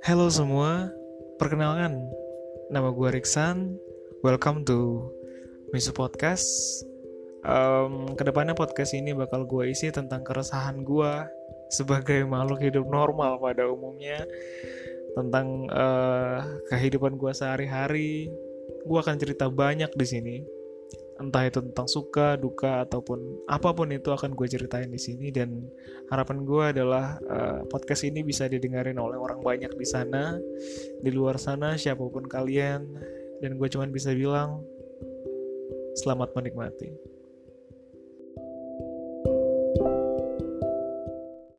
Halo semua, perkenalkan nama gue Riksan. Welcome to Misu Podcast. Um, ke depannya podcast ini bakal gue isi tentang keresahan gue sebagai makhluk hidup normal pada umumnya tentang uh, kehidupan gue sehari-hari. Gue akan cerita banyak di sini entah itu tentang suka, duka ataupun apa pun itu akan gue ceritain di sini dan harapan gue adalah uh, podcast ini bisa didengarin oleh orang banyak di sana, di luar sana siapa pun kalian dan gue cuman bisa bilang selamat menikmati.